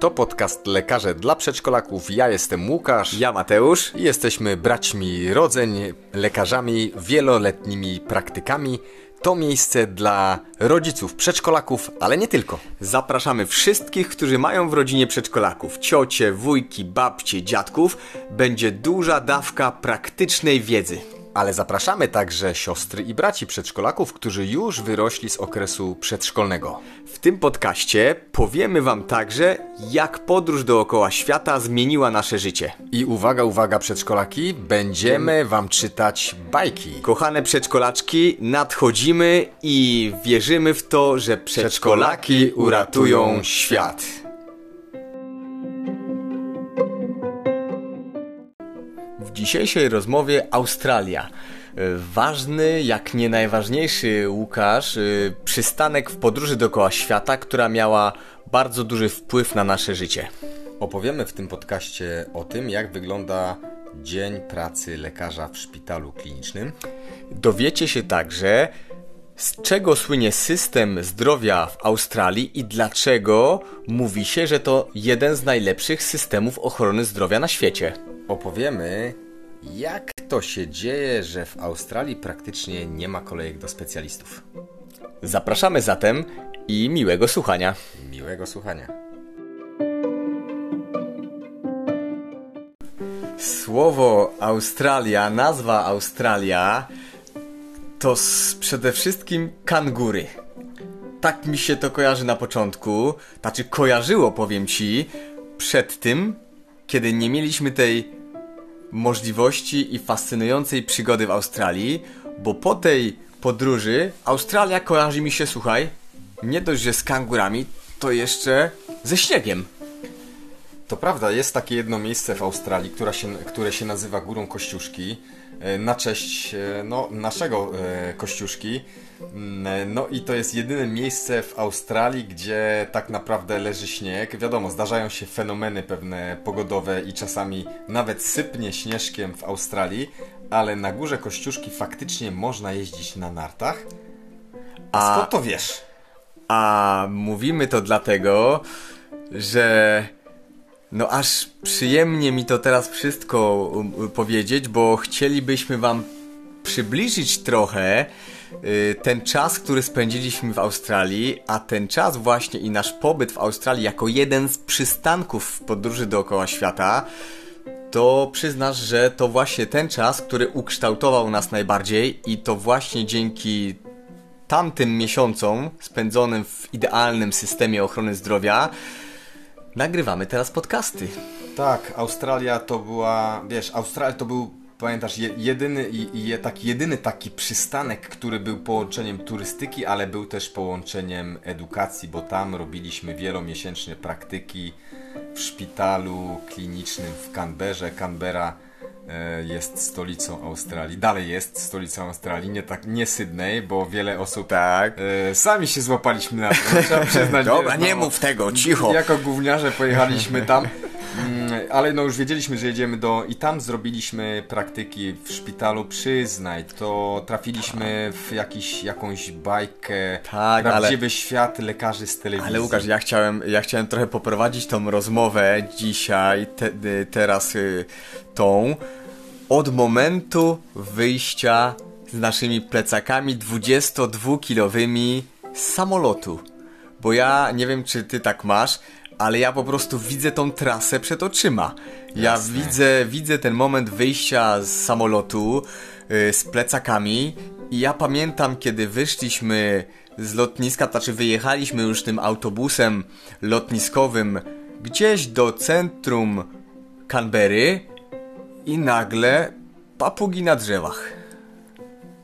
To podcast Lekarze dla Przedszkolaków. Ja jestem Łukasz. Ja Mateusz. I jesteśmy braćmi rodzeń, lekarzami, wieloletnimi praktykami. To miejsce dla rodziców przedszkolaków, ale nie tylko. Zapraszamy wszystkich, którzy mają w rodzinie przedszkolaków, ciocie, wujki, babcie, dziadków. Będzie duża dawka praktycznej wiedzy. Ale zapraszamy także siostry i braci przedszkolaków, którzy już wyrośli z okresu przedszkolnego. W tym podcaście powiemy Wam także, jak podróż dookoła świata zmieniła nasze życie. I uwaga, uwaga przedszkolaki, będziemy Wam czytać bajki. Kochane przedszkolaczki, nadchodzimy i wierzymy w to, że przedszkolaki uratują świat. W dzisiejszej rozmowie Australia. Ważny, jak nie najważniejszy, Łukasz, e, przystanek w podróży dookoła świata, która miała bardzo duży wpływ na nasze życie. Opowiemy w tym podcaście o tym, jak wygląda dzień pracy lekarza w szpitalu klinicznym. Dowiecie się także, z czego słynie system zdrowia w Australii i dlaczego mówi się, że to jeden z najlepszych systemów ochrony zdrowia na świecie. Opowiemy, jak to się dzieje, że w Australii praktycznie nie ma kolejek do specjalistów. Zapraszamy zatem i miłego słuchania. Miłego słuchania. Słowo Australia, nazwa Australia to przede wszystkim kangury. Tak mi się to kojarzy na początku, znaczy kojarzyło, powiem ci, przed tym, kiedy nie mieliśmy tej możliwości i fascynującej przygody w Australii, bo po tej podróży Australia kojarzy mi się, słuchaj, nie dość, że z kangurami, to jeszcze ze śniegiem. To prawda, jest takie jedno miejsce w Australii, która się, które się nazywa Górą Kościuszki, e, na cześć e, no, naszego e, Kościuszki. Mm, No i to jest jedyne miejsce w Australii, gdzie tak naprawdę leży śnieg. Wiadomo, zdarzają się fenomeny pewne pogodowe i czasami nawet sypnie śnieżkiem w Australii, ale na Górze Kościuszki faktycznie można jeździć na nartach. A skąd to wiesz? A mówimy to dlatego, że no aż przyjemnie mi to teraz wszystko um, powiedzieć, bo chcielibyśmy wam przybliżyć trochę ten czas, który spędziliśmy w Australii, a ten czas właśnie i nasz pobyt w Australii jako jeden z przystanków w podróży dookoła świata, to przyznasz, że to właśnie ten czas, który ukształtował nas najbardziej i to właśnie dzięki tamtym miesiącom spędzonym w idealnym systemie ochrony zdrowia nagrywamy teraz podcasty. Tak, Australia to była, wiesz, Australia to był, pamiętasz, je, jedyny je, taki, jedyny taki przystanek, który był połączeniem turystyki, ale był też połączeniem edukacji, bo tam robiliśmy wielomiesięczne praktyki w szpitalu klinicznym w Canberrze. Canberra e, jest stolicą Australii, dalej jest stolicą Australii, nie tak, nie Sydney, bo wiele osób Tak. e, sami się złapaliśmy na to, trzeba przyznać. Dobra, nie no, mów tego, cicho. jako gówniarze pojechaliśmy tam, ale no już wiedzieliśmy, że jedziemy do... I tam zrobiliśmy praktyki w szpitalu, przyznaj, to trafiliśmy w jakiś, jakąś bajkę, Tak, prawdziwy świat lekarzy z telewizji. Ale Łukasz, ja chciałem, ja chciałem trochę poprowadzić tą rozmowę dzisiaj, te, y, teraz y, tą, od momentu wyjścia z naszymi plecakami 22-kilowymi z samolotu. Bo ja nie wiem, czy ty tak masz, ale ja po prostu widzę tą trasę przed oczyma. Ja Jasne. widzę, widzę ten moment wyjścia z samolotu y, z plecakami i ja pamiętam, kiedy wyszliśmy z lotniska, to znaczy wyjechaliśmy już tym autobusem lotniskowym gdzieś do centrum Canberry i nagle papugi na drzewach.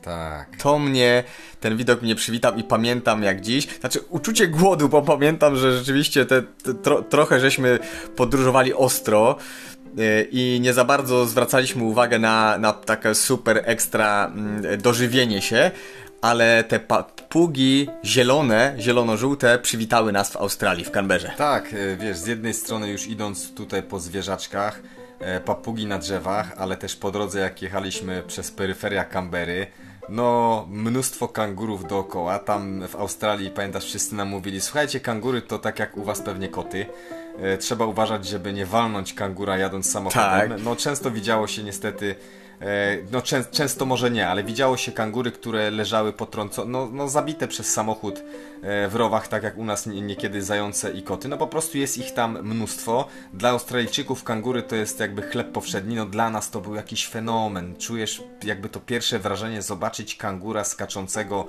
Tak. To mnie, ten widok mnie przywitał i pamiętam jak dziś. Znaczy, uczucie głodu, bo pamiętam, że rzeczywiście te, te tro, trochę żeśmy podróżowali ostro yy, i nie za bardzo zwracaliśmy uwagę na, na takie super ekstra mm, dożywienie się, ale te papugi zielone, zielono-żółte przywitały nas w Australii, w Canberrze. Tak, e, wiesz, z jednej strony już idąc tutaj po zwierzaczkach, e, papugi na drzewach, ale też po drodze jak jechaliśmy przez peryferia Canberry, no mnóstwo kangurów dookoła. Tam w Australii, pamiętasz, wszyscy nam mówili, słuchajcie, kangury to tak jak u was pewnie koty. E, trzeba uważać, żeby nie walnąć kangura jadąc samochodem. Tak. No często widziało się niestety no czę, często może nie, ale widziało się kangury, które leżały potrącone, no, no zabite przez samochód e, w rowach, tak jak u nas niekiedy zające i koty. No po prostu jest ich tam mnóstwo. Dla Australijczyków kangury to jest jakby chleb powszedni, no dla nas to był jakiś fenomen. Czujesz jakby to pierwsze wrażenie zobaczyć kangura skaczącego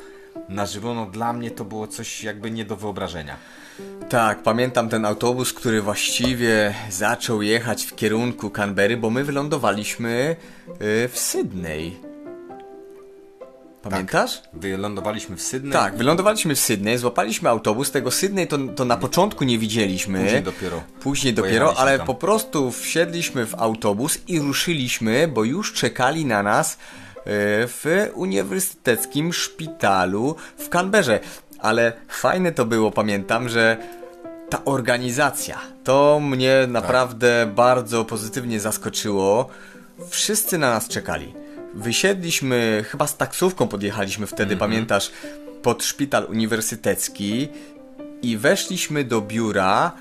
na żywo, no dla mnie to było coś jakby nie do wyobrażenia. Tak, pamiętam ten autobus, który właściwie zaczął jechać w kierunku Canberry, bo my wylądowaliśmy y, w Sydney. Pamiętasz? Tak, wylądowaliśmy w Sydney. Tak, wylądowaliśmy w Sydney, złapaliśmy autobus. Tego Sydney to, to na początku nie widzieliśmy. Później dopiero. Później dopiero, ale tam. po prostu wsiedliśmy w autobus i ruszyliśmy, bo już czekali na nas w uniwersyteckim szpitalu w Canberrze ale fajne to było, pamiętam, że ta organizacja, to mnie naprawdę tak. bardzo pozytywnie zaskoczyło. Wszyscy na nas czekali. Wysiedliśmy, chyba z taksówką podjechaliśmy wtedy, mm -hmm. pamiętasz, pod szpital uniwersytecki i weszliśmy do biura,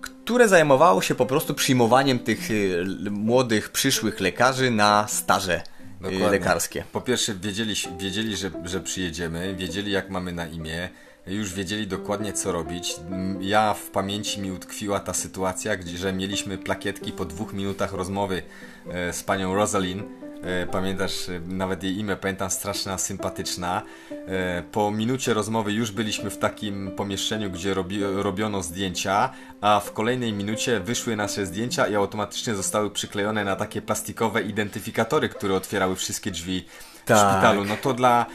które zajmowało się po prostu przyjmowaniem tych y, młodych, przyszłych lekarzy na staże. Y, Dokładnie. lekarskie. Po pierwsze wiedzieli, wiedzieli że, że przyjedziemy, wiedzieli jak mamy na imię, już wiedzieli dokładnie co robić. Ja w pamięci mi utkwiła ta sytuacja, gdzie że mieliśmy plakietki po dwóch minutach rozmowy e, z panią Rosalind. E, pamiętasz e, nawet jej imię, pamiętam, straszna, sympatyczna. Po minucie rozmowy już byliśmy w takim pomieszczeniu, gdzie robi, robiono zdjęcia, a w kolejnej minucie wyszły nasze zdjęcia i automatycznie zostały przyklejone na takie plastikowe identyfikatory, które otwierały wszystkie drzwi tak. szpitalu. No to dla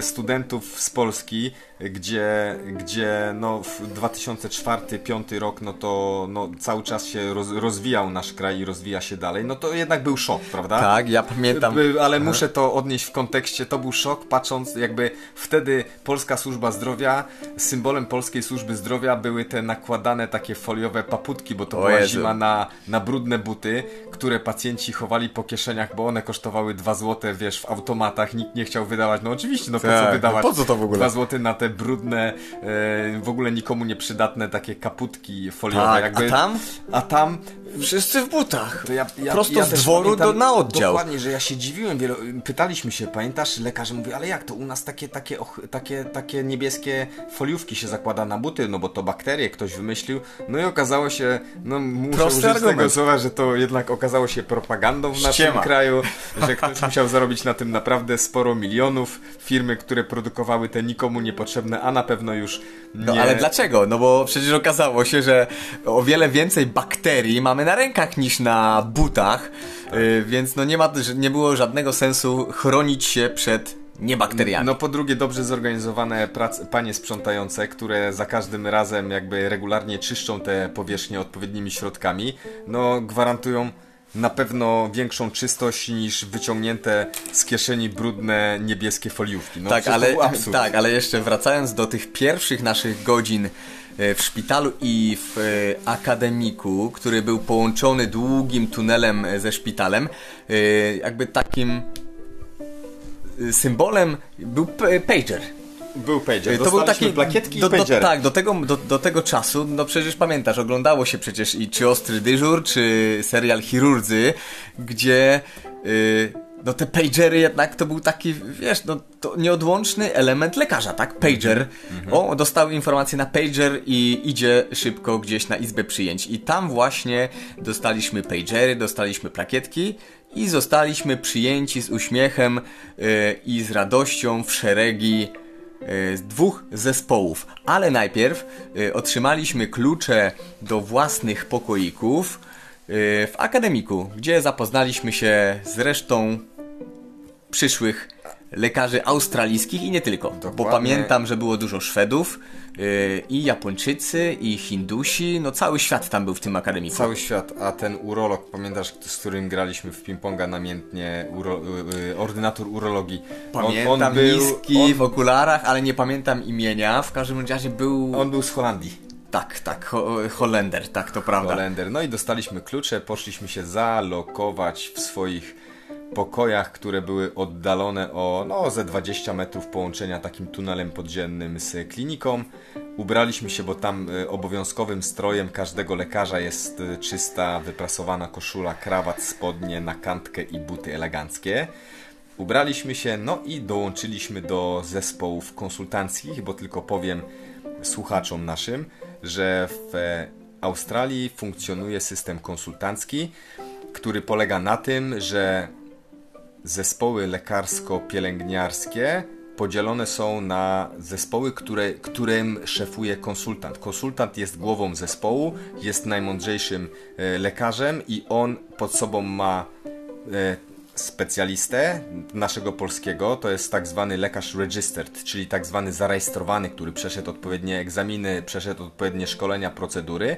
studentów z Polski gdzie, gdzie no w 2004-2005 rok no to no, cały czas się roz, rozwijał nasz kraj i rozwija się dalej, no to jednak był szok, prawda? Tak, ja pamiętam. Ale muszę to odnieść w kontekście, to był szok patrząc jakby wtedy Polska Służba Zdrowia, symbolem Polskiej Służby Zdrowia były te nakładane takie foliowe paputki, bo to o była Jezu. zima na, na brudne buty, które pacjenci chowali po kieszeniach, bo one kosztowały 2 zł, wiesz, w automatach, nikt nie chciał wydawać, no oczywiście, no po tak, co wydawać no po co to w ogóle? 2 zł na te brudne, e, w ogóle nikomu nieprzydatne takie kaputki foliowe. Tak, jakby, a tam? A tam Wszyscy w butach. To ja, ja, Prosto ja z dworu do, na oddział. Dokładnie, że ja się dziwiłem. Wielo... Pytaliśmy się, pamiętasz? Lekarze mówi, ale jak to u nas takie, takie, och, takie, takie niebieskie foliówki się zakłada na buty, no bo to bakterie ktoś wymyślił. No i okazało się, no muszę Prosty użyć argument. tego słowa, że to jednak okazało się propagandą w naszym kraju, że ktoś musiał zarobić na tym naprawdę sporo milionów. Firmy, które produkowały te nikomu niepotrzebne, a na pewno już nie... No ale dlaczego? No bo przecież okazało się, że o wiele więcej bakterii mamy na rękach niż na butach, yy, więc no nie ma, nie było żadnego sensu chronić się przed niebakteriami. No po drugie dobrze zorganizowane prac, panie sprzątające, które za każdym razem jakby regularnie czyszczą te powierzchnie odpowiednimi środkami, no gwarantują na pewno większą czystość niż wyciągnięte z kieszeni brudne niebieskie foliówki. No, tak, ale, tak, ale jeszcze wracając do tych pierwszych naszych godzin E, w szpitalu i w e, akademiku, który był połączony długim tunelem e, ze szpitalem, jakby takim symbolem był pager. Był pager. To był taki plakietki do, do, Tak, do tego, do, do tego czasu, no przecież pamiętasz, oglądało się przecież i czy Ostry Dyżur, czy serial Chirurdzy, gdzie yy, no te pagery jednak to był taki, wiesz, no to nieodłączny element lekarza, tak? Pager. Mhm. O, dostał informację na pager i idzie szybko gdzieś na izbę przyjęć. I tam właśnie dostaliśmy pagery, dostaliśmy plakietki i zostaliśmy przyjęci z uśmiechem yy, i z radością w szeregi z dwóch zespołów. Ale najpierw yy, otrzymaliśmy klucze do własnych pokoików w akademiku, gdzie zapoznaliśmy się z resztą przyszłych lekarzy australijskich i nie tylko. Dokładnie. Bo pamiętam, że było dużo Szwedów i Japończycy i Hindusi, no cały świat tam był w tym akademiku. Cały świat, a ten urolog, pamiętasz, z którym graliśmy w ping-ponga namiętnie, uro, yy, ordynator urologii. Pamiętam, on, on był, niski, on... w okularach, ale nie pamiętam imienia, w każdym razie był... On był z Holandii. Tak, tak, Ho Holender, tak, to prawda. Holender. No i dostaliśmy klucze, poszliśmy się zalokować w swoich pokojach, które były oddalone o no, ze 20 metrów połączenia takim tunelem podziemnym z kliniką. Ubraliśmy się, bo tam y, obowiązkowym strojem każdego lekarza jest y, czysta, wyprasowana koszula, krawat, spodnie, nakantkę i buty eleganckie. Ubraliśmy się, no i dołączyliśmy do zespołów konsultanckich, bo tylko powiem słuchaczom naszym, że w Australii funkcjonuje system konsultancki, który polega na tym, że zespoły lekarsko-pielęgniarskie podzielone są na zespoły, które, którym szefuje konsultant. Konsultant jest głową zespołu, jest najmądrzejszym e, lekarzem i on pod sobą ma e, specjalistę naszego polskiego, to jest tak zwany lekarz registered, czyli tak zwany zarejestrowany, który przeszedł odpowiednie egzaminy, przeszedł odpowiednie szkolenia, procedury.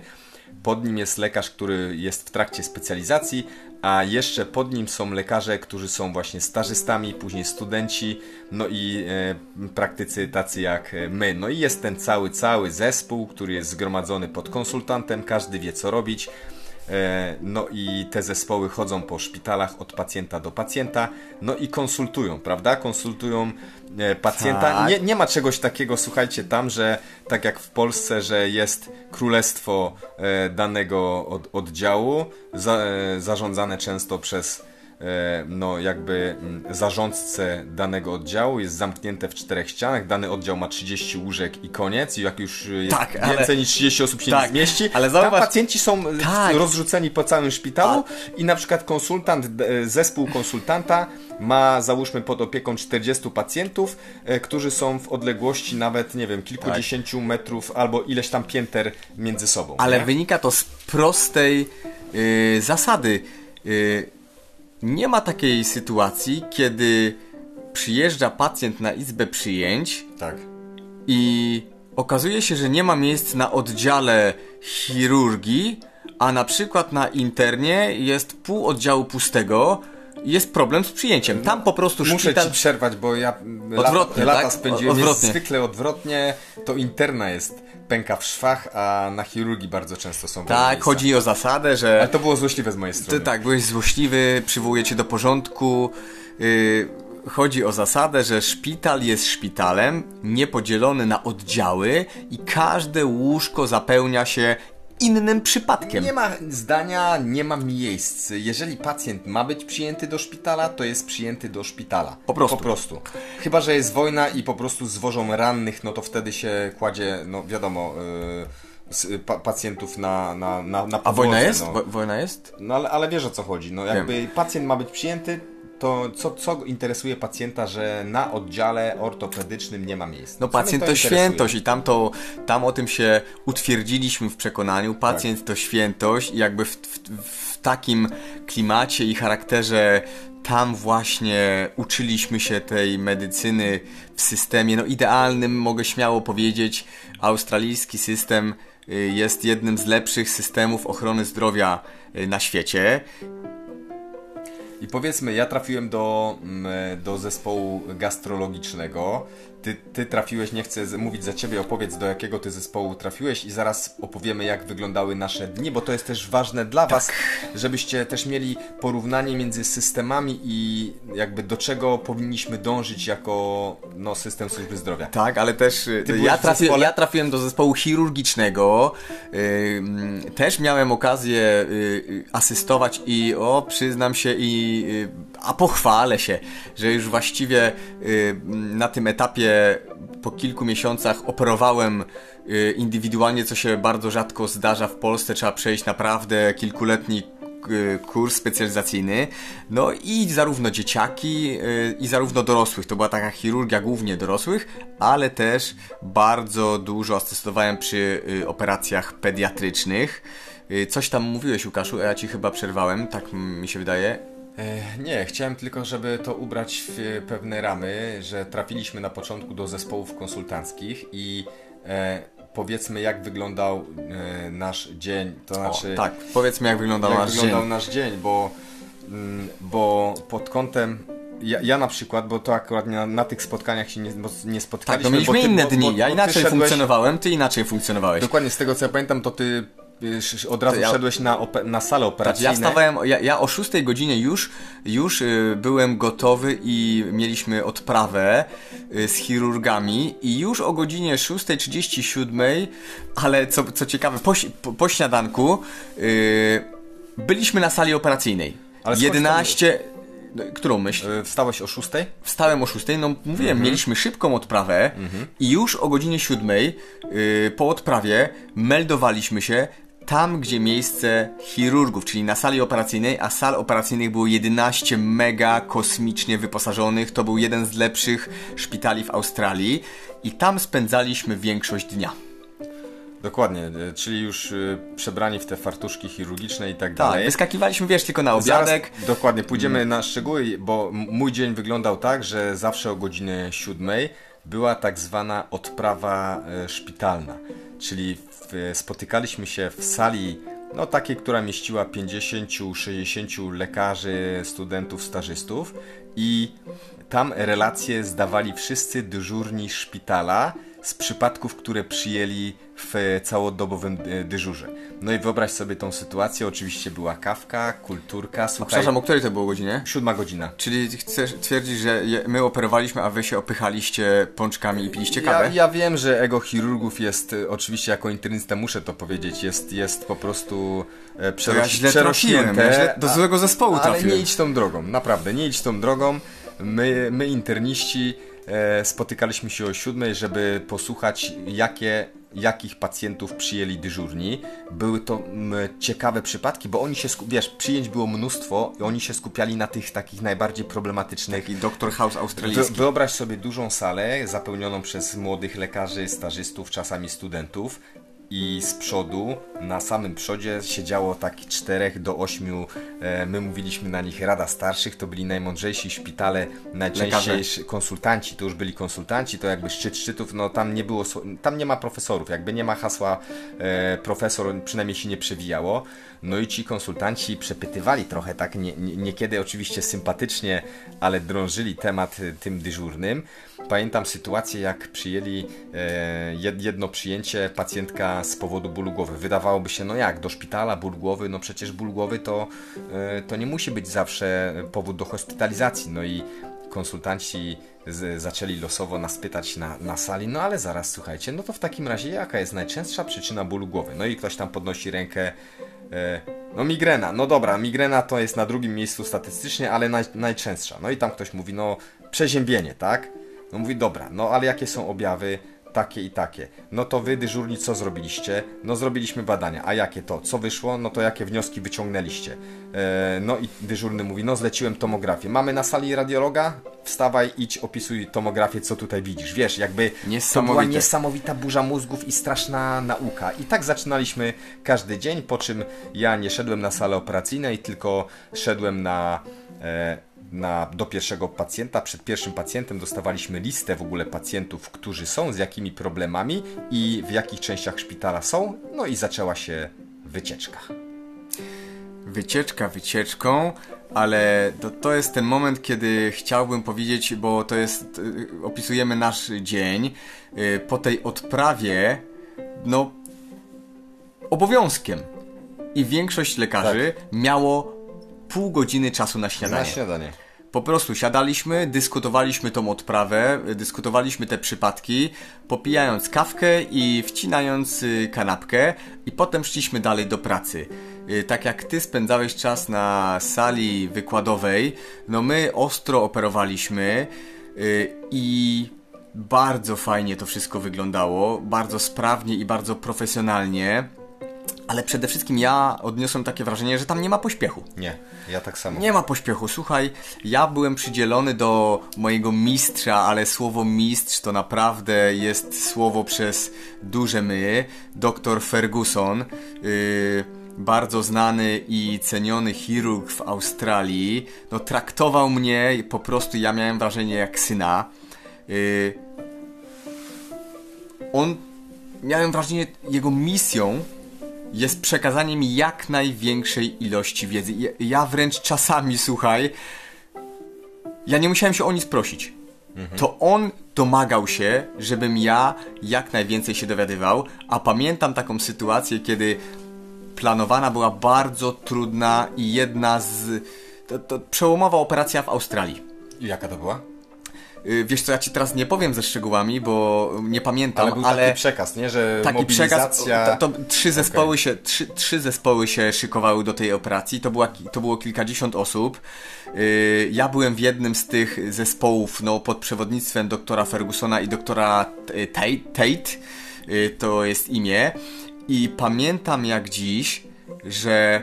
Pod nim jest lekarz, który jest w trakcie specjalizacji, a jeszcze pod nim są lekarze, którzy są właśnie stażystami, później studenci, no i e, praktycy tacy jak my. No i jest ten cały, cały zespół, który jest zgromadzony pod konsultantem, każdy wie co robić. E, no i te zespoły chodzą po szpitalach od pacjenta do pacjenta, no i konsultują, prawda? Konsultują e, pacjenta. Tak. Nie, nie ma czegoś takiego, słuchajcie, tam, że tak jak w Polsce, że jest królestwo e, danego od, oddziału, za, zarządzane często przez no jakby mm, zarządcę danego oddziału jest zamknięte w czterech ścianach, dany oddział ma 30 łóżek i koniec i jak już jest Tak, więcej ale- niż 30 osób się Tak, nie zmieści, ale tam zauważ- pacjenci są e, Tak. rozrzuceni po całym szpitalu i na przykład konsultant, e, zespół konsultanta ma załóżmy pod opieką 40 pacjentów, e, którzy są w odległości nawet, nie wiem, kilkudziesięciu metrów albo ileś tam pięter między sobą. Ale nie? wynika to z prostej y, zasady. Y, nie ma takiej sytuacji, kiedy przyjeżdża pacjent na izbę przyjęć Tak. i okazuje się, że nie ma miejsc na oddziale chirurgii, a na przykład na internie jest pół oddziału pustego jest problem z przyjęciem. Tam po prostu Muszę szpital... ci przerwać, bo ja Odwrotnie, lata, tak? spędziłem Odwrotnie. Zwykle odwrotnie. To interna jest pęka w szwach, a na chirurgii bardzo często są Tak, chodzi o zasadę, że... Ale to było złośliwe z mojej Ty, strony. tak, byłeś złośliwy, przywołuję cię do porządku. Yy, chodzi o zasadę, że szpital jest szpitalem, niepodzielony na oddziały i każde łóżko zapełnia się innym przypadkiem. Nie ma zdania, nie ma miejsc. Jeżeli pacjent ma być przyjęty do szpitala, to jest przyjęty do szpitala. Po prostu. Po prostu. Chyba, że jest wojna i po prostu zwożą rannych, no to wtedy się kładzie, no wiadomo, yy, pacjentów na, na, na, na A wojna jest? No. Wo- wojna jest? No ale, ale wiesz o co chodzi. No jakby pacjent ma być przyjęty, to co, co interesuje pacjenta, że na oddziale ortopedycznym nie ma miejsc? No pacjent to, interesuje? świętość i tam, to, tam o tym się utwierdziliśmy w przekonaniu. Pacjent Tak. to świętość i jakby w, w, w takim klimacie i charakterze tam właśnie uczyliśmy się tej medycyny w systemie no idealnym, mogę śmiało powiedzieć. Australijski system y, jest jednym z lepszych systemów ochrony zdrowia y, na świecie. I powiedzmy, ja trafiłem do, mm, do zespołu gastrologicznego. Ty, ty trafiłeś, nie chcę mówić za ciebie, opowiedz do jakiego ty zespołu trafiłeś i zaraz opowiemy jak wyglądały nasze dni, bo to jest też ważne dla was, Tak. żebyście też mieli porównanie między systemami i jakby do czego powinniśmy dążyć jako no, system służby zdrowia. Tak, ale też y, ja, trafi, zespole? ja trafiłem do zespołu chirurgicznego. y, mm, też miałem okazję y, y, asystować i o, przyznam się i y, a pochwalę się, że już właściwie y, na tym etapie po kilku miesiącach operowałem y, indywidualnie, co się bardzo rzadko zdarza w Polsce. Trzeba przejść naprawdę kilkuletni y, kurs specjalizacyjny. No i zarówno dzieciaki, y, i zarówno dorosłych. To była taka chirurgia głównie dorosłych, ale też bardzo dużo asystowałem przy operacjach pediatrycznych. Coś tam mówiłeś, Łukaszu, a ja ci chyba przerwałem, tak mi się wydaje. E, Nie, chciałem tylko, żeby to ubrać w e, pewne ramy, że trafiliśmy na początku do zespołów konsultanckich i e, powiedzmy jak wyglądał e, nasz dzień, to znaczy o, tak, powiedzmy jak wyglądał jak nasz wyglądał dzień. nasz dzień, bo, mm, bo pod kątem ja, ja na przykład, bo to akurat na, na tych spotkaniach się nie, nie Tak, spotkaliśmy. no mieliśmy ty, inne dni. Bo, ja bo inaczej ty szedłeś- funkcjonowałem, ty inaczej funkcjonowałeś. Dokładnie z tego co ja pamiętam, to ty od razu ja- szedłeś na, na salę Tak, operacyjną. ja wstawałem, ja, ja o 6 godzinie już, już y, byłem gotowy i mieliśmy odprawę y, z chirurgami i już o godzinie 6.37, ale co, co ciekawe, po, po, po śniadanku y, byliśmy na sali operacyjnej. Ale skąd 11... no, Którą myśl? Wstałeś o 6? Wstałem o 6, no mówiłem, mieliśmy szybką odprawę i już o godzinie 7 yy, po odprawie meldowaliśmy się tam, gdzie miejsce chirurgów, czyli na sali operacyjnej, a sal operacyjnych było 11 mega kosmicznie wyposażonych. To był jeden z lepszych szpitali w Australii i tam spędzaliśmy większość dnia. Dokładnie, y, czyli już y, przebrani w te fartuszki chirurgiczne i tak Tak, dalej. wyskakiwaliśmy, wiesz, tylko na Zaraz, obiadek. dokładnie, pójdziemy na szczegóły, bo mój dzień wyglądał tak, że zawsze o godzinie 7 była tak zwana odprawa e, szpitalna, czyli w, spotykaliśmy się w sali, no takiej, która mieściła 50-60 lekarzy, studentów, stażystów. I tam relacje zdawali wszyscy dyżurni szpitala z przypadków, które przyjęli w całodobowym e, dyżurze. No i wyobraź sobie tą sytuację, oczywiście była kawka, kulturka, słuchaj, Przepraszam, o której to było godzinie? siódma godzina. Czyli chcesz twierdzić, że my operowaliśmy, a wy się opychaliście pączkami i piliście kawę? Ja, ja wiem, że ego chirurgów jest, e, oczywiście jako internista muszę to powiedzieć, jest, jest po prostu e, przeroś, ja źle ja źle, do złego zespołu Ale trafiłem. nie idź tą drogą, naprawdę, nie idź tą drogą. My, my interniści spotykaliśmy się o siódmej, żeby posłuchać, jakie, jakich pacjentów przyjęli dyżurni. Były to ciekawe przypadki, bo oni się, wiesz, przyjęć było mnóstwo i oni się skupiali na tych takich najbardziej problematycznych Taki Dr. House australijski. wyobraź sobie dużą salę zapełnioną przez młodych lekarzy, stażystów, czasami studentów i z przodu, na samym przodzie siedziało takich czterech do ośmiu, e, my mówiliśmy na nich Rada Starszych, to byli najmądrzejsi szpitale, najczęściej konsultanci, to już byli konsultanci, to jakby szczyt szczytów, no tam nie było, tam nie ma profesorów, jakby nie ma hasła e, profesor, przynajmniej się nie przewijało, no i ci konsultanci przepytywali trochę tak, nie, nie, niekiedy oczywiście sympatycznie, ale drążyli temat y, tym dyżurnym. Pamiętam sytuację, jak przyjęli e, jed- jedno przyjęcie pacjentka z powodu bólu głowy. Wydawałoby się, no jak, do szpitala, ból głowy, no przecież ból głowy to, e, to nie musi być zawsze powód do hospitalizacji. No i konsultanci z, zaczęli losowo nas pytać na, na sali, no ale zaraz słuchajcie, no to w takim razie jaka jest najczęstsza przyczyna bólu głowy? No i ktoś tam podnosi rękę, e, no migrena, no dobra, migrena to jest na drugim miejscu statystycznie, ale naj, najczęstsza. No i tam ktoś mówi, no przeziębienie, tak? No mówi, dobra, no ale jakie są objawy? Takie i takie. No to wy dyżurni co zrobiliście? No zrobiliśmy badania. A jakie to? Co wyszło? No to jakie wnioski wyciągnęliście? E, no i dyżurny mówi, no zleciłem tomografię. Mamy na sali radiologa? Wstawaj, idź, opisuj tomografię, co tutaj widzisz. Wiesz, jakby to była niesamowita burza mózgów i straszna nauka. I tak zaczynaliśmy każdy dzień, po czym ja nie szedłem na salę operacyjną, tylko szedłem na, e, na, do pierwszego pacjenta. Przed pierwszym pacjentem dostawaliśmy listę w ogóle pacjentów, którzy są, z jakimi problemami i w jakich częściach szpitala są. No i zaczęła się wycieczka. Wycieczka wycieczką, ale to, to jest ten moment, kiedy chciałbym powiedzieć, bo to jest, opisujemy nasz dzień, y, po tej odprawie, no, obowiązkiem. I większość lekarzy miało pół godziny czasu na śniadanie. Na śniadanie. Po prostu siadaliśmy, dyskutowaliśmy tą odprawę, dyskutowaliśmy te przypadki, popijając kawkę i wcinając y, kanapkę i potem szliśmy dalej do pracy. Y, Tak jak ty spędzałeś czas na sali wykładowej, no my ostro operowaliśmy y, i bardzo fajnie to wszystko wyglądało, bardzo sprawnie i bardzo profesjonalnie. Ale przede wszystkim ja odniosłem takie wrażenie, że tam nie ma pośpiechu. Nie, ja tak samo. Nie ma pośpiechu. Słuchaj, ja byłem przydzielony do mojego mistrza, ale słowo mistrz to naprawdę jest słowo przez duże my. Dr Ferguson, yy, bardzo znany i ceniony chirurg w Australii, no traktował mnie po prostu, ja miałem wrażenie jak syna. Yy, on, miałem wrażenie, jego misją jest przekazanie mi jak największej ilości wiedzy. Ja, wręcz czasami, słuchaj, ja nie musiałem się o nic prosić. To on domagał się, żebym ja jak najwięcej się dowiadywał, a pamiętam taką sytuację, kiedy planowana była bardzo trudna i jedna z... To, to przełomowa operacja w Australii. I jaka to była? Y, Wiesz co, ja ci teraz nie powiem ze szczegółami, bo nie pamiętam, Ale ale... był taki przekaz, nie? Że Taki przekaz, mobilizacja... to, to trzy, zespoły się, trzy, trzy zespoły się szykowały do tej operacji, to, była, to było kilkadziesiąt osób. Yy, ja byłem w jednym z tych zespołów no, pod przewodnictwem doktora Fergusona i doktora T- Tate, Tate to jest imię. I pamiętam jak dziś, że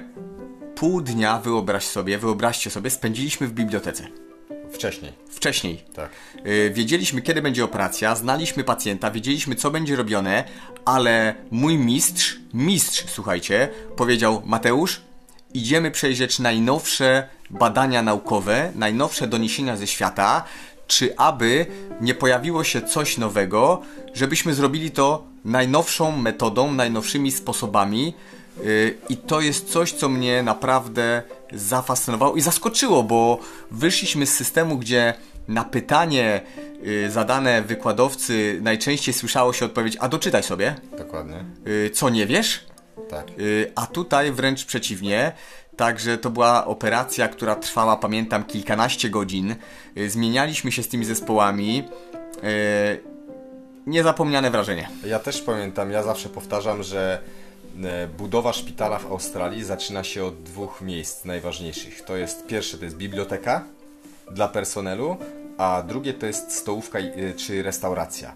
pół dnia, wyobraź sobie, wyobraźcie sobie, spędziliśmy w bibliotece. Wcześniej, Wcześniej. tak. Yy, Wiedzieliśmy, kiedy będzie operacja, znaliśmy pacjenta, wiedzieliśmy, co będzie robione, ale mój mistrz, mistrz, słuchajcie, powiedział: Mateusz, idziemy przejrzeć najnowsze badania naukowe, najnowsze doniesienia ze świata, czy aby nie pojawiło się coś nowego, żebyśmy zrobili to najnowszą metodą, najnowszymi sposobami. I to jest coś, co mnie naprawdę zafascynowało i zaskoczyło, bo wyszliśmy z systemu, gdzie na pytanie y, zadane wykładowcy najczęściej słyszało się odpowiedź, a doczytaj sobie, Dokładnie, y, co nie wiesz, tak. y, a tutaj wręcz przeciwnie. Także to była operacja, która trwała, pamiętam, kilkanaście godzin. Zmienialiśmy się z tymi zespołami. Niezapomniane wrażenie. Ja też pamiętam, ja zawsze powtarzam, że budowa szpitala w Australii zaczyna się od dwóch miejsc najważniejszych. To jest pierwsze to jest biblioteka dla personelu, a drugie to jest stołówka y, czy restauracja.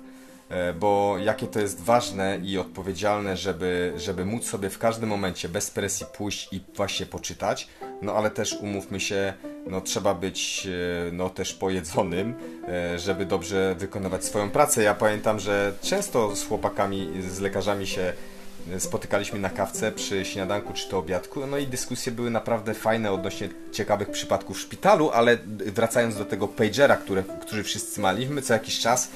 E, Bo jakie to jest ważne i odpowiedzialne, żeby, żeby móc sobie w każdym momencie bez presji pójść i właśnie poczytać, no ale też umówmy się, no trzeba być e, no też pojedzonym, e, żeby dobrze wykonywać swoją pracę. Ja pamiętam, że często z chłopakami, z lekarzami się e, spotykaliśmy na kawce przy śniadanku czy to obiadku, no i dyskusje były naprawdę fajne odnośnie ciekawych przypadków w szpitalu, ale wracając do tego pagera, które, który wszyscy maliśmy co jakiś czas,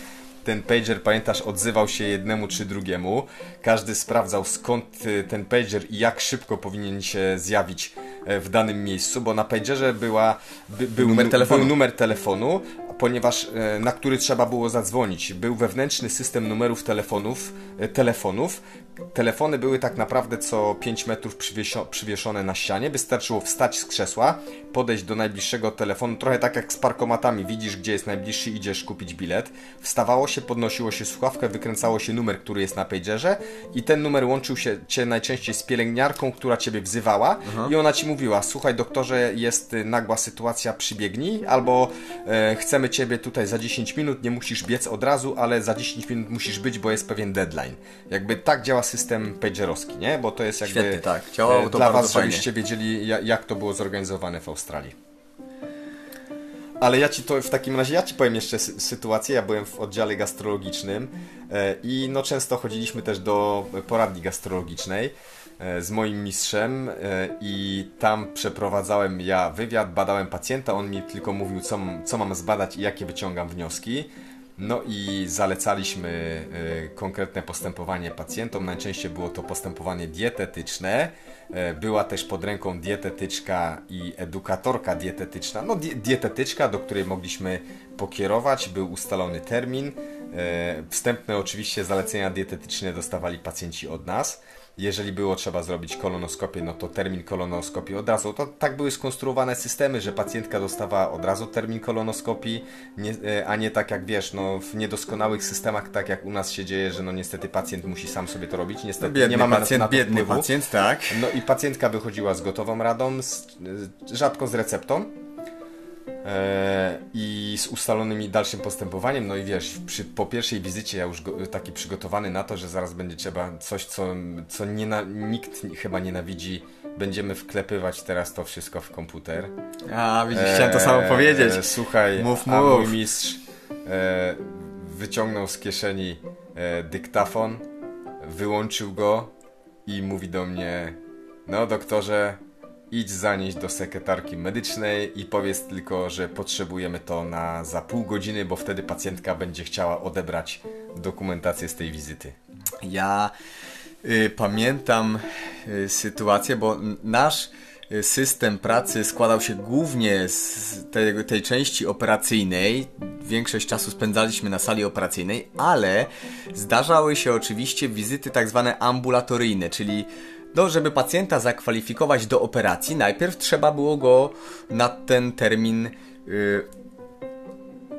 ten pager, pamiętasz, odzywał się jednemu czy drugiemu. Każdy sprawdzał skąd y, ten pager i jak szybko powinien się zjawić e, w danym miejscu, bo na pagerze była, by, był, Numer nu- telefonu. był numer telefonu, ponieważ e, na który trzeba było zadzwonić. Był wewnętrzny system numerów telefonów, e, telefonów. Telefony były tak naprawdę co 5 metrów przywieszone na ścianie. Wystarczyło wstać z krzesła, podejść do najbliższego telefonu, trochę tak jak z parkomatami. Widzisz, gdzie jest najbliższy, idziesz kupić bilet. Wstawało się, podnosiło się słuchawkę, wykręcało się numer, który jest na pagerze i ten numer łączył się cię najczęściej z pielęgniarką, która ciebie wzywała i ona ci mówiła, słuchaj doktorze, jest nagła sytuacja, przybiegnij, albo e, chcemy ciebie tutaj za 10 minut, nie musisz biec od razu, ale za 10 minut musisz być, bo jest pewien deadline. Jakby tak działa system pagerowski, nie? Bo to jest jakby Świetnie, tak. Działało e, to dla was, fajnie. żebyście wiedzieli ja- jak to było zorganizowane w Australii. Ale ja ci to w takim razie, ja ci powiem jeszcze sy- sytuację. Ja byłem w oddziale gastrologicznym e, i no często chodziliśmy też do poradni gastrologicznej e, z moim mistrzem i tam przeprowadzałem ja wywiad, badałem pacjenta, on mi tylko mówił co, co mam zbadać i jakie wyciągam wnioski. No i zalecaliśmy e, konkretne postępowanie pacjentom. Najczęściej było to postępowanie dietetyczne. E, Była też pod ręką dietetyczka i edukatorka dietetyczna. No, di- dietetyczka, do której mogliśmy pokierować, był ustalony termin. E, Wstępne oczywiście zalecenia dietetyczne dostawali pacjenci od nas. Jeżeli było trzeba zrobić kolonoskopię, no to termin kolonoskopii od razu. To tak były skonstruowane systemy, że pacjentka dostawała od razu termin kolonoskopii, nie, e, a nie tak jak wiesz, no w niedoskonałych systemach, tak jak u nas się dzieje, że no niestety pacjent musi sam sobie to robić. Niestety Biedny nie mamy pacjent, na to biedny wpływu. pacjent, tak. No i pacjentka wychodziła z gotową radą, z, rzadko z receptą i z ustalonymi dalszym postępowaniem. No i wiesz, przy, po pierwszej wizycie ja już go, taki przygotowany na to, że zaraz będzie trzeba coś, co, co niena, nikt chyba nienawidzi. Będziemy wklepywać teraz to wszystko w komputer. A, widzisz, chciałem to samo Eee, powiedzieć. Słuchaj, Mów, mów. mój mistrz e, wyciągnął z kieszeni e, dyktafon, wyłączył go i mówi do mnie: No, doktorze, idź zanieść do sekretarki medycznej i powiedz tylko, że potrzebujemy to na za pół godziny, bo wtedy pacjentka będzie chciała odebrać dokumentację z tej wizyty. Ja y, pamiętam y, sytuację, bo nasz y, system pracy składał się głównie z tej, tej części operacyjnej. Większość czasu spędzaliśmy na sali operacyjnej, ale zdarzały się oczywiście wizyty tak zwane ambulatoryjne, czyli no, żeby pacjenta zakwalifikować do operacji, najpierw trzeba było go na ten termin y,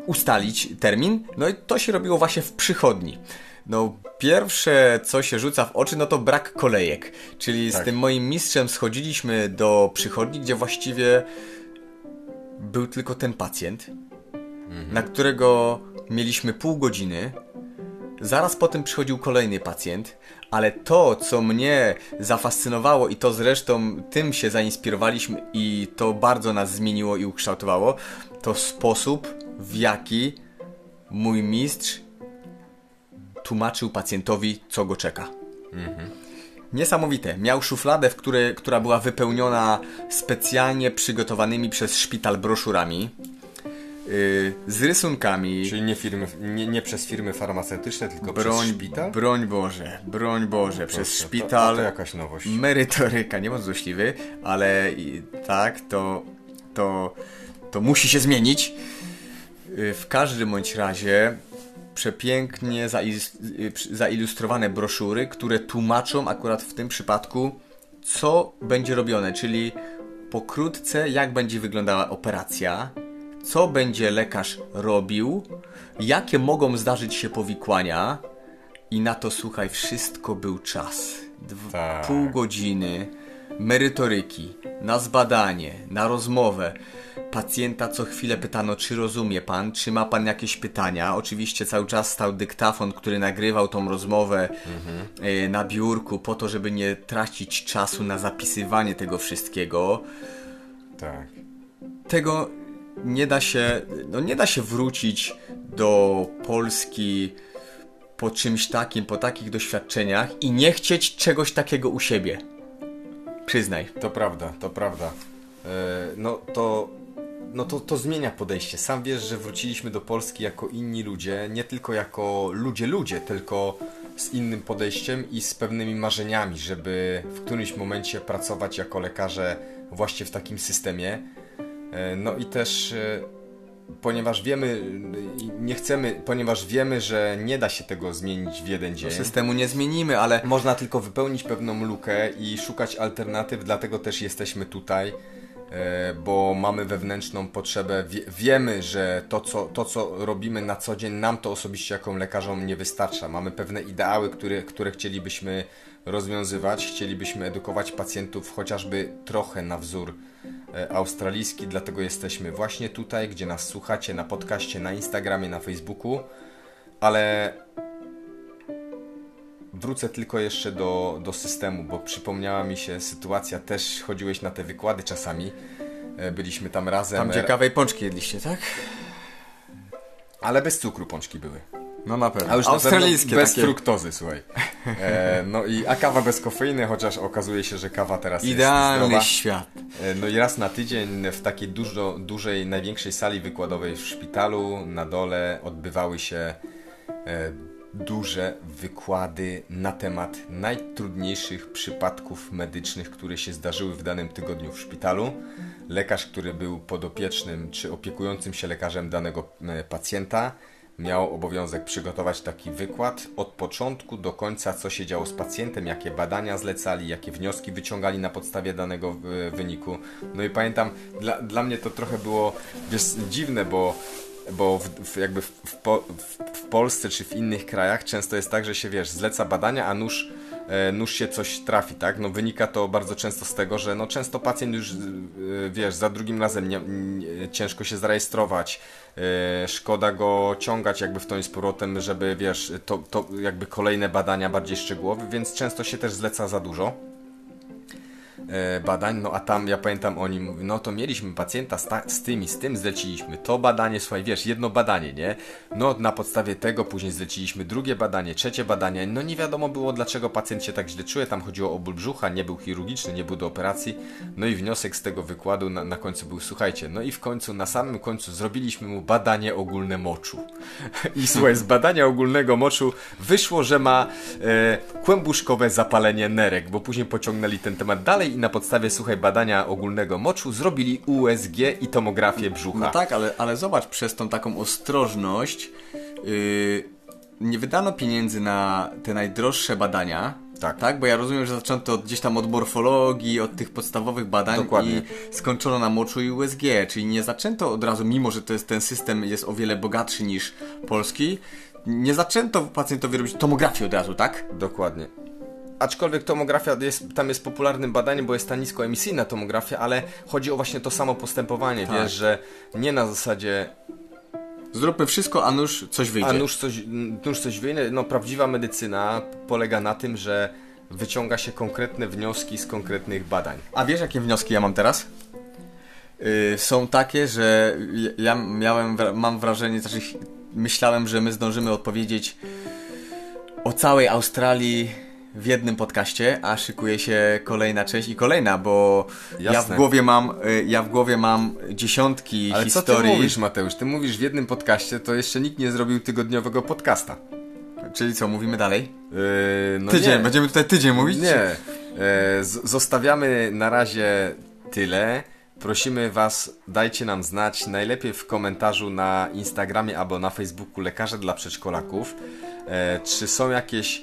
ustalić termin, no i to się robiło właśnie w przychodni. No, pierwsze co się rzuca w oczy, no to brak kolejek. Czyli Tak. z tym moim mistrzem schodziliśmy do przychodni, gdzie właściwie był tylko ten pacjent, na którego mieliśmy pół godziny. Zaraz potem przychodził kolejny pacjent, ale to, co mnie zafascynowało i to zresztą tym się zainspirowaliśmy i to bardzo nas zmieniło i ukształtowało, to sposób, w jaki mój mistrz tłumaczył pacjentowi, co go czeka. Niesamowite. Miał szufladę, w której, która była wypełniona specjalnie przygotowanymi przez szpital broszurami z rysunkami. Czyli nie, firmy, nie, nie przez firmy farmaceutyczne, tylko broń, przez szpital? broń Boże, broń Boże, przez Proszę, szpital. To, to, jakaś nowość. Merytoryka, nie bądź złośliwy, ale i, tak, to, to, to musi się zmienić. Y, W każdym bądź razie przepięknie y, zailustrowane broszury, które tłumaczą akurat w tym przypadku, co będzie robione, czyli pokrótce, jak będzie wyglądała operacja, co będzie lekarz robił, jakie mogą zdarzyć się powikłania i na to, słuchaj, wszystko był czas. Dw- Tak. Pół godziny merytoryki, na zbadanie, na rozmowę. Pacjenta co chwilę pytano, czy rozumie pan, czy ma pan jakieś pytania. Oczywiście cały czas stał dyktafon, który nagrywał tą rozmowę e, na biurku, po to, żeby nie tracić czasu na zapisywanie tego wszystkiego Tak. tego nie da się, no nie da się wrócić do Polski po czymś takim, po takich doświadczeniach i nie chcieć czegoś takiego u siebie. Przyznaj. To prawda, to prawda. E, no to, no to, to zmienia podejście. Sam wiesz, że wróciliśmy do Polski jako inni ludzie, nie tylko jako ludzie ludzie, tylko z innym podejściem i z pewnymi marzeniami, żeby w którymś momencie pracować jako lekarze właśnie w takim systemie. E, no i też e, ponieważ wiemy, nie chcemy, ponieważ wiemy, że nie da się tego zmienić w jeden dzień. Systemu nie zmienimy, ale Można tylko wypełnić pewną lukę i szukać alternatyw, dlatego też jesteśmy tutaj, e, bo mamy wewnętrzną potrzebę. Wie, wiemy, że to co, to, co robimy na co dzień, nam to osobiście jako lekarzom nie wystarcza. Mamy pewne ideały, które, które chcielibyśmy rozwiązywać. Chcielibyśmy edukować pacjentów chociażby trochę na wzór australijski, dlatego jesteśmy właśnie tutaj, gdzie nas słuchacie na podcaście, na Instagramie, na Facebooku. Ale Wrócę tylko jeszcze do, do systemu, bo przypomniała mi się sytuacja, też chodziłeś na te wykłady czasami, e, byliśmy tam razem, tam e, ciekawej pączki jedliście, tak? ale bez cukru pączki były. No na pewno. A już na Australijskie pewno bez takie. fruktozy, słuchaj. E, no i a kawa bez kofeiny, chociaż okazuje się, że kawa teraz jest Idealny świat. E, No i raz na tydzień w takiej dużo, dużej, największej sali wykładowej w szpitalu na dole odbywały się e, duże wykłady na temat najtrudniejszych przypadków medycznych, które się zdarzyły w danym tygodniu w szpitalu. Lekarz, który był podopiecznym czy opiekującym się lekarzem danego e, pacjenta, miał obowiązek przygotować taki wykład od początku do końca, co się działo z pacjentem, jakie badania zlecali, jakie wnioski wyciągali na podstawie danego e, wyniku. No i pamiętam, dla, dla mnie to trochę było wiesz, dziwne, bo bo w, w, jakby w, w, w, Polsce czy w innych krajach często jest tak, że się wiesz, zleca badania, a nóż, e, nóż się coś trafi, tak? No wynika to bardzo często z tego, że no często pacjent już e, wiesz, za drugim razem nie, nie, ciężko się zarejestrować, szkoda go ciągać jakby w tą z powrotem, żeby wiesz, to, to jakby kolejne badania bardziej szczegółowe, więc często się też zleca za dużo. e, badań, no a tam ja pamiętam oni mówią, no to mieliśmy pacjenta z, ta, z tym i z tym, zleciliśmy to badanie, słuchaj, wiesz, jedno badanie, nie? No na podstawie tego później zleciliśmy drugie badanie, trzecie badanie, no nie wiadomo było dlaczego pacjent się tak źle czuje, tam chodziło o ból brzucha, nie był chirurgiczny, nie był do operacji, no i wniosek z tego wykładu na, na końcu był, słuchajcie, no i w końcu, na samym końcu zrobiliśmy mu badanie ogólne moczu. I słuchaj, z badania ogólnego moczu wyszło, że ma e, kłębuszkowe zapalenie nerek, bo później pociągnęli ten temat dalej i na podstawie, słuchaj, badania ogólnego moczu zrobili USG i tomografię brzucha. No tak, ale, ale zobacz, przez tą taką ostrożność yy, nie wydano pieniędzy na te najdroższe badania, Tak. Tak, bo ja rozumiem, że zaczęto od, gdzieś tam od morfologii, od tych podstawowych badań Dokładnie. i skończono na moczu i USG, czyli nie zaczęto od razu, mimo że to jest, ten system jest o wiele bogatszy niż polski, nie zaczęto pacjentowi robić tomografii od razu, tak? Dokładnie. Aczkolwiek tomografia jest, tam jest popularnym badaniem, bo jest ta niskoemisyjna tomografia, ale chodzi o właśnie to samo postępowanie, Tak. wiesz, że nie na zasadzie Zróbmy wszystko, a nuż coś wyjdzie. a nuż coś, nuż coś wyjdzie. No prawdziwa medycyna polega na tym, że wyciąga się konkretne wnioski z konkretnych badań. A wiesz, jakie wnioski ja mam teraz? Yy, są takie, że ja miałem, mam wrażenie, znaczy myślałem, że my zdążymy odpowiedzieć o całej Australii w jednym podcaście, a szykuje się kolejna część i kolejna, bo ja w Jasne. głowie mam, y, ja w głowie mam dziesiątki Ale co historii. ty mówisz, Mateusz? Ty mówisz w jednym podcaście, to jeszcze nikt nie zrobił tygodniowego podcasta. Czyli co, mówimy dalej? Yy, no tydzień, nie. będziemy tutaj tydzień mówić? Nie. Z- zostawiamy na razie tyle. Prosimy Was, dajcie nam znać, najlepiej w komentarzu na Instagramie albo na Facebooku Lekarze dla Przedszkolaków, e, czy są jakieś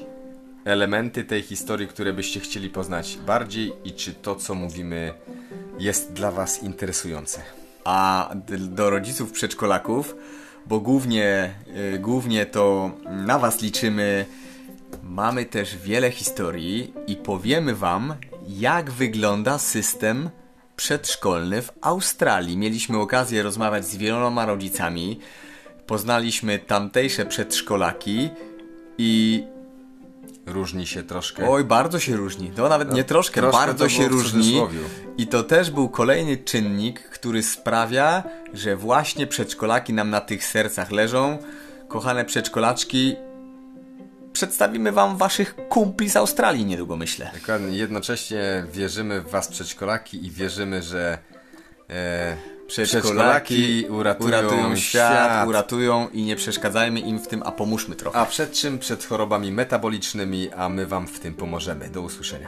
elementy tej historii, które byście chcieli poznać bardziej i czy to, co mówimy, jest dla Was interesujące. a do rodziców przedszkolaków, bo głównie, y, głównie to na Was liczymy. Mamy też wiele historii i powiemy Wam, jak wygląda system przedszkolny w Australii. Mieliśmy okazję rozmawiać z wieloma rodzicami, poznaliśmy tamtejsze przedszkolaki i Różni się troszkę. Oj, bardzo się różni. To nawet nie troszkę, troszkę bardzo się różni. I to też był kolejny czynnik, który sprawia, że właśnie przedszkolaki nam na tych sercach leżą. Kochane przedszkolaczki, przedstawimy wam waszych kumpli z Australii niedługo, myślę. Dokładnie. Jednocześnie wierzymy w Was, przedszkolaki, i wierzymy, że e, przedszkolaki uratują, świat. uratują i nie przeszkadzajmy im w tym, a pomóżmy trochę. A przed czym? Przed chorobami metabolicznymi, a my Wam w tym pomożemy. Do usłyszenia.